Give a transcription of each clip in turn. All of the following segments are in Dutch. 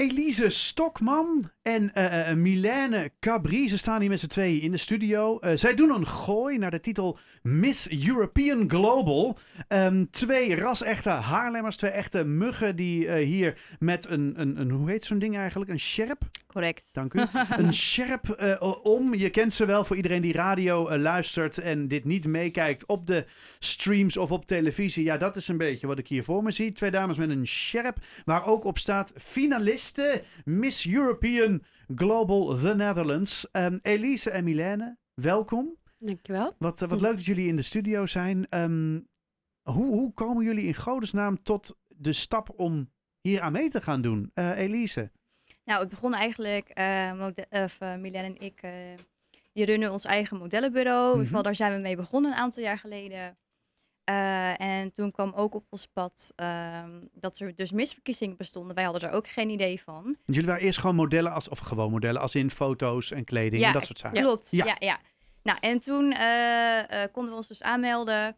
Elise Stokman en uh, Milène Cabri. Ze staan hier met z'n tweeën in de studio. Uh, zij doen een gooi naar de titel Miss European Global. Um, twee ras-echte Haarlemmers, twee echte muggen die uh, hier met een, een, een, hoe heet zo'n ding eigenlijk? Een sjerp? Correct. Dank u. een sjerp om. Je kent ze wel voor iedereen die radio luistert en dit niet meekijkt op de streams of op televisie. Ja, dat is een beetje wat ik hier voor me zie. Twee dames met een sjerp, waar ook op staat finalist Miss European Global The Netherlands. Um, Elise en Milene, welkom. Dankjewel. Wat, wat leuk dat jullie in de studio zijn. Um, hoe, hoe komen jullie in godesnaam tot de stap om hier aan mee te gaan doen? Uh, Elise? Nou, het begon eigenlijk, uh, of, uh, Milene en ik, die runnen ons eigen modellenbureau. Mm -hmm. In ieder geval, daar zijn we mee begonnen een aantal jaar geleden. Uh, en toen kwam ook op ons pad uh, dat er dus misverkiezingen bestonden. Wij hadden er ook geen idee van. En jullie waren eerst gewoon modellen, als, of gewoon modellen, als in foto's en kleding ja, en dat soort zaken? Ja, klopt. Ja. ja, ja. Nou, en toen uh, konden we ons dus aanmelden.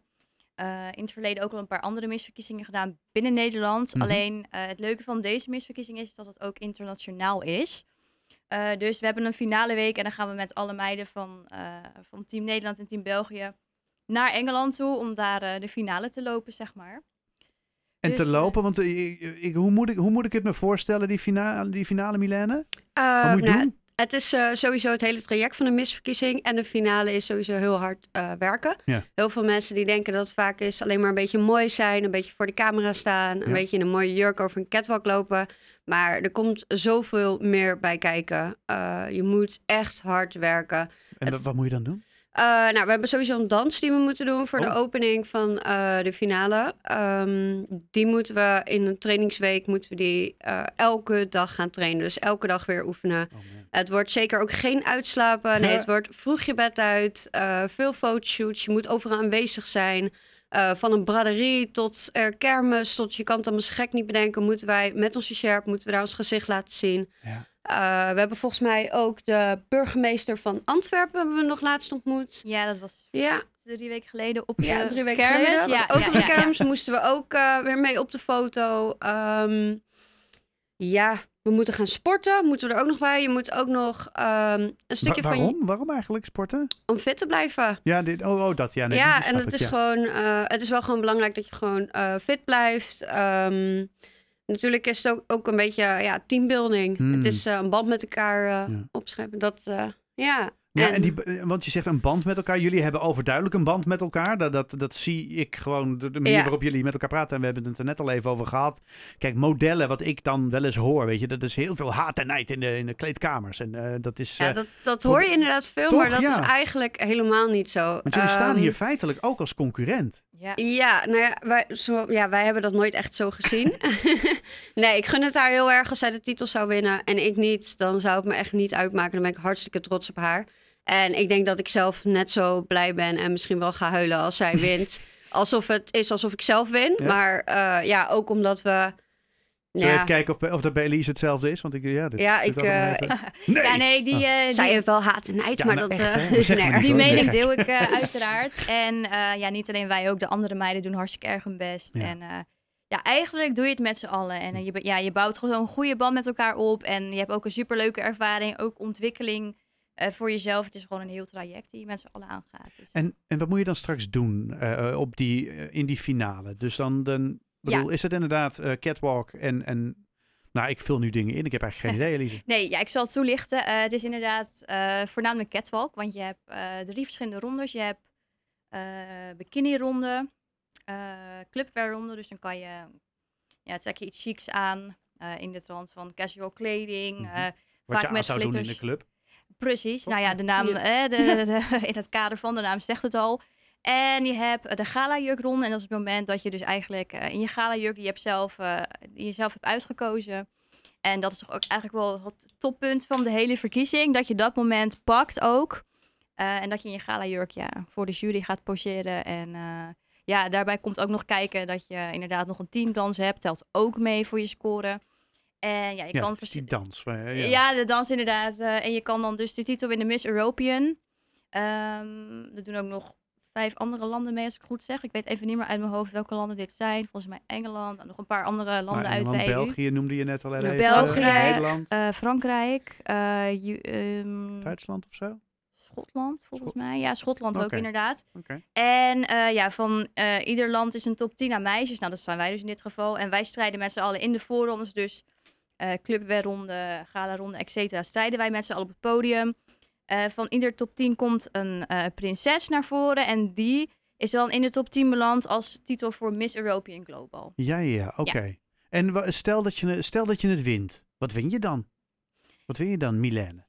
in het verleden ook al een paar andere misverkiezingen gedaan binnen Nederland. Mhm. Mm -hmm. Alleen het leuke van deze misverkiezing is dat het ook internationaal is. dus we hebben een finale week en dan gaan we met alle meiden van, van Team Nederland en Team België naar Engeland toe om daar uh, de finale te lopen, zeg maar. En Dus, te eh, lopen, want ik, ik, hoe, moet ik, hoe moet ik het me voorstellen, die finale, die finale Milene? Uh, Wat moet je nou, doen? Het is uh, sowieso het hele traject van de misverkiezing. En de finale is sowieso heel hard uh, werken. Ja. Heel veel mensen die denken dat het vaak is alleen maar een beetje mooi zijn. Een beetje voor de camera staan. Een Ja. beetje in een mooie jurk over een catwalk lopen. Maar er komt zoveel meer bij kijken. Uh, je moet echt hard werken. En Het- wat moet je dan doen? Uh, nou, we hebben sowieso een dans die we moeten doen voor de Oh. opening van uh, de finale. Um, die moeten we in een trainingsweek moeten we die uh, elke dag gaan trainen. Dus elke dag weer oefenen. Oh. Het wordt zeker ook geen uitslapen. Nee, het wordt vroeg je bed uit. veel fotoshoots. Je moet overal aanwezig zijn. Van een braderie tot uh, kermis, tot je kan het allemaal gek niet bedenken. Moeten wij met onze sjerp, moeten we daar ons gezicht laten zien. Ja. Uh, we hebben volgens mij ook de burgemeester van Antwerpen hebben we nog laatst ontmoet. Ja, dat was Ja, drie weken geleden op ja de drie weken kermis. geleden. Ja, ook ja, op de ja, ja. kermis moesten we ook uh, weer mee op de foto. Um, ja, we moeten gaan sporten. Moeten we er ook nog bij. Je moet ook nog um, een stukje Wa- van waarom? je... Waarom eigenlijk sporten? Om fit te blijven. Ja, dit, oh, oh, dat. Ja, nee, ja, en het ik, is ja. gewoon... Uh, het is wel gewoon belangrijk dat je gewoon uh, fit blijft. Um, natuurlijk is het ook, ook een beetje ja, teambuilding. Hmm. Het is uh, een band met elkaar uh, Ja. opscheppen. Dat, uh, ja. Ja, En- en die, eh, want je zegt een band met elkaar. Jullie hebben overduidelijk een band met elkaar. Dat, dat, dat zie ik gewoon, de, de manier Ja. waarop jullie met elkaar praten. En we hebben het er net al even over gehad. Kijk, modellen, wat ik dan wel eens hoor, weet je, dat is heel veel haat en nijd in de, in de kleedkamers. En eh, dat is... Ja, eh, dat, dat hoor je inderdaad veel, Toch? maar dat Ja. is eigenlijk helemaal niet zo. want jullie staan Ehm, hier feitelijk ook als concurrent. Ja. Ja, nou ja wij, zo, ja, wij hebben dat nooit echt zo gezien. nee, ik gun het haar heel erg als zij de titel zou winnen en ik niet. Dan zou het me echt niet uitmaken. Dan ben ik hartstikke trots op haar. En ik denk dat ik zelf net zo blij ben en misschien wel ga huilen als zij wint. alsof het is alsof ik zelf win. Ja. Maar eh, ja, ook omdat we... Zullen we ja, even kijken of, of dat bij Elise hetzelfde is? Want ik, ja, dit, Ja, ik, eh, Nee! Ja, nee, die, Oh. eh, die, zij heeft wel haat en nijd, Ja, maar nou dat... echt, eh, nee, niet, die hoor. mening Nee. deel ik eh, uiteraard. En eh, ja, niet alleen wij, ook de andere meiden doen hartstikke erg hun best. Ja. En eh, ja, eigenlijk doe je het met z'n allen. En je, ja, je bouwt gewoon een goede band met elkaar op. En je hebt ook een superleuke ervaring, ook ontwikkeling eh, voor jezelf. Het is gewoon een heel traject die je met z'n allen aangaat. Dus. En, en wat moet je dan straks doen eh, op die, in die finale? Dus dan, dan bedoel, is het inderdaad eh, catwalk en, en... Nou, ik vul nu dingen in. Ik heb eigenlijk geen idee, Elise. Nee, ja, ik zal het toelichten. Eh, het is inderdaad eh, voornamelijk catwalk, want je hebt drie verschillende rondes. Je hebt bikini-ronde, clubwear-ronde, dus dan kan je, ja, trek je iets chics aan in de trant van casual kleding. Mhm. eh, Wat Vaak je met zou doen in de club. Precies, nou ja, de naam, Ja. eh, de, de- de- in het kader van de naam zegt het al. En je hebt eh, de gala-jurkronde. En dat is het moment dat je dus eigenlijk eh, in je gala-jurk, die je, hebt zelf, eh, die je zelf hebt uitgekozen. En dat is toch ook eigenlijk wel het toppunt van de hele verkiezing. Dat je dat moment pakt ook. En dat je in je gala-jurk ja, voor de jury gaat poseren. En ja, daarbij komt ook nog kijken dat je inderdaad nog een teamdans hebt. Telt ook mee voor je score. En ja, je Ja, kan is die dans. ja. ja. de dans inderdaad. en je kan dan dus de titel winnen Miss European. Er doen ook nog vijf andere landen mee, als ik goed zeg. Ik weet even niet meer uit mijn hoofd welke landen dit zijn. Volgens mij Engeland en nog een paar andere landen Maar uit de EU. België noemde je net al even. België, Eh, Nederland, Eh, Frankrijk, eh, ehm, Duitsland of zo? Schotland volgens Schot- mij. Ja, Schotland ook inderdaad. En ja, van ieder land is een top 10 aan meisjes. Nou, dat zijn wij dus in dit geval. En wij strijden met z'n allen in de voorrondes. Dus eh clubwedronde, gala-ronde, et cetera. Strijden wij met z'n allen op het podium. Eh, van ieder top 10 komt een eh, prinses naar voren. En die is dan in de top 10 beland als titel voor Miss European Global. Ja, ja, ja, oké. En stel dat, je, stel dat je het wint. Wat win je dan? Wat win je dan, Milène?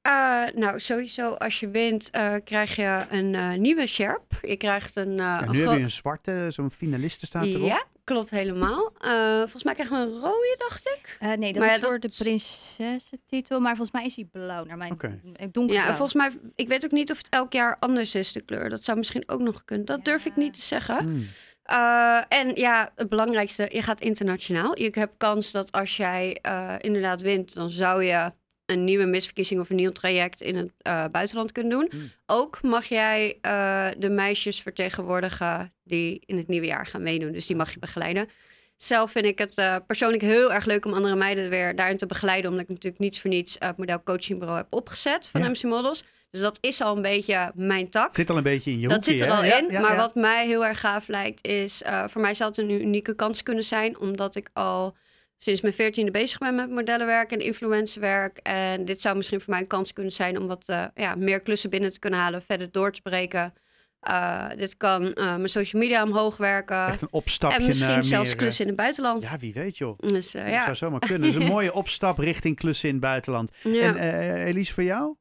Eh, nou, sowieso als je wint eh, krijg je een eh, nieuwe Sherp. Je krijgt een... eh, Ja, een nu heb je een zwarte, zo'n finaliste staat erop. Ja, klopt helemaal. Eh, volgens mij krijgen we een rode, dacht ik. Eh, nee, dat Maar ja, is voor dat de prinsessentitel. Maar volgens mij is die blauw naar mijn Oké. eh, donkerblauw. Ja, en volgens mij, ik weet ook niet of het elk jaar anders is, de kleur. Dat zou misschien ook nog kunnen. Dat durf ik niet te zeggen. Hmm. Eh, en ja, het belangrijkste, je gaat internationaal. Je hebt kans dat als jij eh, inderdaad wint, dan zou je een nieuwe misverkiezing of een nieuw traject in het eh, buitenland kunnen doen. Hmm. Ook mag jij eh, de meisjes vertegenwoordigen die in het nieuwe jaar gaan meedoen. Dus die mag je begeleiden. Zelf vind ik het eh, persoonlijk heel erg leuk om andere meiden weer daarin te begeleiden. Omdat ik natuurlijk niets voor niets het model coachingbureau heb opgezet van Ja. MC Models. Dus dat is al een beetje mijn tak. Zit al een beetje in je Dat zit er al in. ja, maar wat mij heel erg gaaf lijkt is... voor mij zou het een unieke kans kunnen zijn. Omdat ik al sinds mijn veertiende bezig ben met modellenwerk en influencerwerk. En dit zou misschien voor mij een kans kunnen zijn... om wat eh, ja, meer klussen binnen te kunnen halen. Verder door te breken. Eh, dit kan eh, mijn social media omhoog werken. Echt een opstapje en misschien naar zelfs meer, klussen in het buitenland. Ja, wie weet joh. Dus eh, Dat ja. zou zomaar kunnen. Dat is een mooie opstap richting klussen in het buitenland. ja. En eh Elise, voor jou?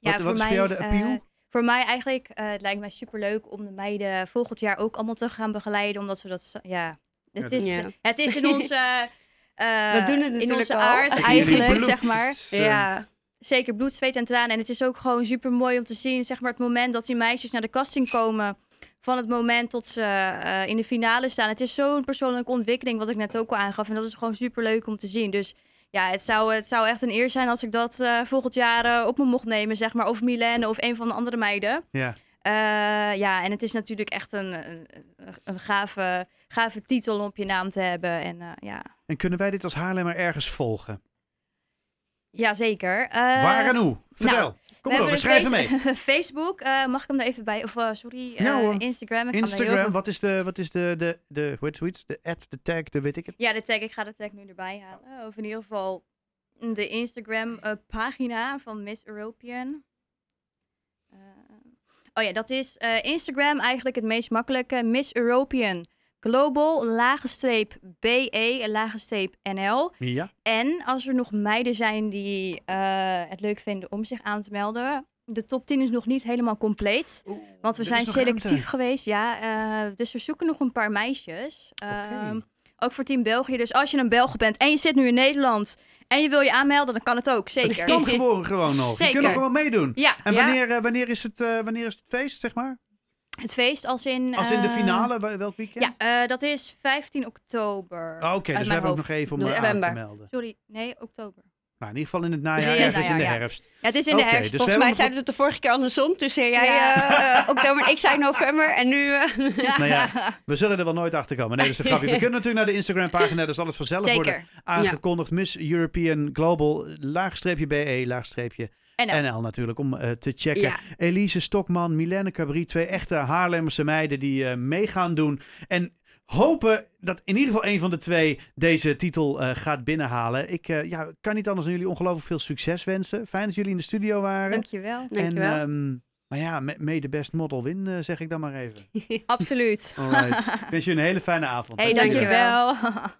wat wat is voor jou de appeal? voor mij eigenlijk, eh, het lijkt mij superleuk om de meiden volgend jaar ook allemaal te gaan begeleiden. Omdat we dat, ja, het, is, het is in onze, We doen het in onze aard eigenlijk, zeg maar. Eh, ja. Zeker bloed, zweet en tranen. En het is ook gewoon super mooi om te zien, zeg maar, het moment dat die meisjes naar de casting komen. Van het moment tot ze eh, in de finale staan. Het is zo'n persoonlijke ontwikkeling, wat ik net ook al aangaf. En dat is gewoon super leuk om te zien. Dus ja, het zou, het zou echt een eer zijn als ik dat eh, volgend jaar eh, op me mocht nemen, zeg maar. Of Milène of een van de andere meiden. Ja. Eh, ja, en het is natuurlijk echt een, een, een gave, gave titel om op je naam te hebben. En eh, ja, En kunnen wij dit als Haarlemmer ergens volgen? ja, zeker. Eh, Waar en hoe? Vertel. nou, Kom maar we schrijven mee. face- Facebook, mag ik hem er even bij? Of sorry, Ja. Instagram. Ik Instagram, veel- wat is de, wat is de, de, de, hoe heet zoiets? De ad, de tag, de weet ik het. Ja, de tag. Ik ga de tag nu erbij halen. Of in ieder geval de Instagram pagina van Miss European. Oh ja, dat is eh, Instagram eigenlijk het meest makkelijke. Miss European Global, lagenstreep BE, lagenstreep NL. Ja. En als er nog meiden zijn die eh, het leuk vinden om zich aan te melden. De top 10 is nog niet helemaal compleet. Want we zijn selectief ruimte. geweest, ja. eh, dus we zoeken nog een paar meisjes. Ehm, ook voor Team België. Dus als je een Belg bent en je zit nu in Nederland en je wil je aanmelden, dan kan het ook. Zeker. Het kan gewoon, gewoon nog. Je Zeker. kunt er gewoon meedoen. Ja, En wanneer, eh, wanneer, is het, eh, wanneer is het feest, zeg maar? het feest als in... Als in de eh, finale, wel- welk weekend? Ja, eh, dat is 15 oktober. Oh, Oké, dus we hebben ook hoofd. nog even om je aan te melden. Sorry, nee, oktober. Nou, in ieder geval in het najaar, Ja, ja, ergens in de ja. herfst. Ja, het is in de herfst. dus Volgens mij zeiden we het de vorige keer andersom. Toen zei jij eh, oktober en ik zei november. En nu... eh, Nou ja, we zullen er wel nooit achter komen. Nee, dat is een grapje. We kunnen natuurlijk naar de Instagram-pagina, daar zal het vanzelf worden aangekondigd. Miss European Global, laagstreepje BE, laagstreepje dan. NL natuurlijk, om te checken. Ja. Elise Stokman, Milene Cabri, twee echte Haarlemmerse meiden die eh, mee gaan doen. En hopen dat in ieder geval een van de twee deze titel eh, gaat binnenhalen. Ik eh, ja, kan niet anders dan jullie ongelooflijk veel succes wensen. Fijn dat jullie in de studio waren. Dankjewel. Dankjewel. En, ehm, maar ja, may the best model win, eh, zeg ik dan maar even. Absoluut. Alright. Ik wens je een hele fijne avond. Hey, Dankjewel. dankjewel.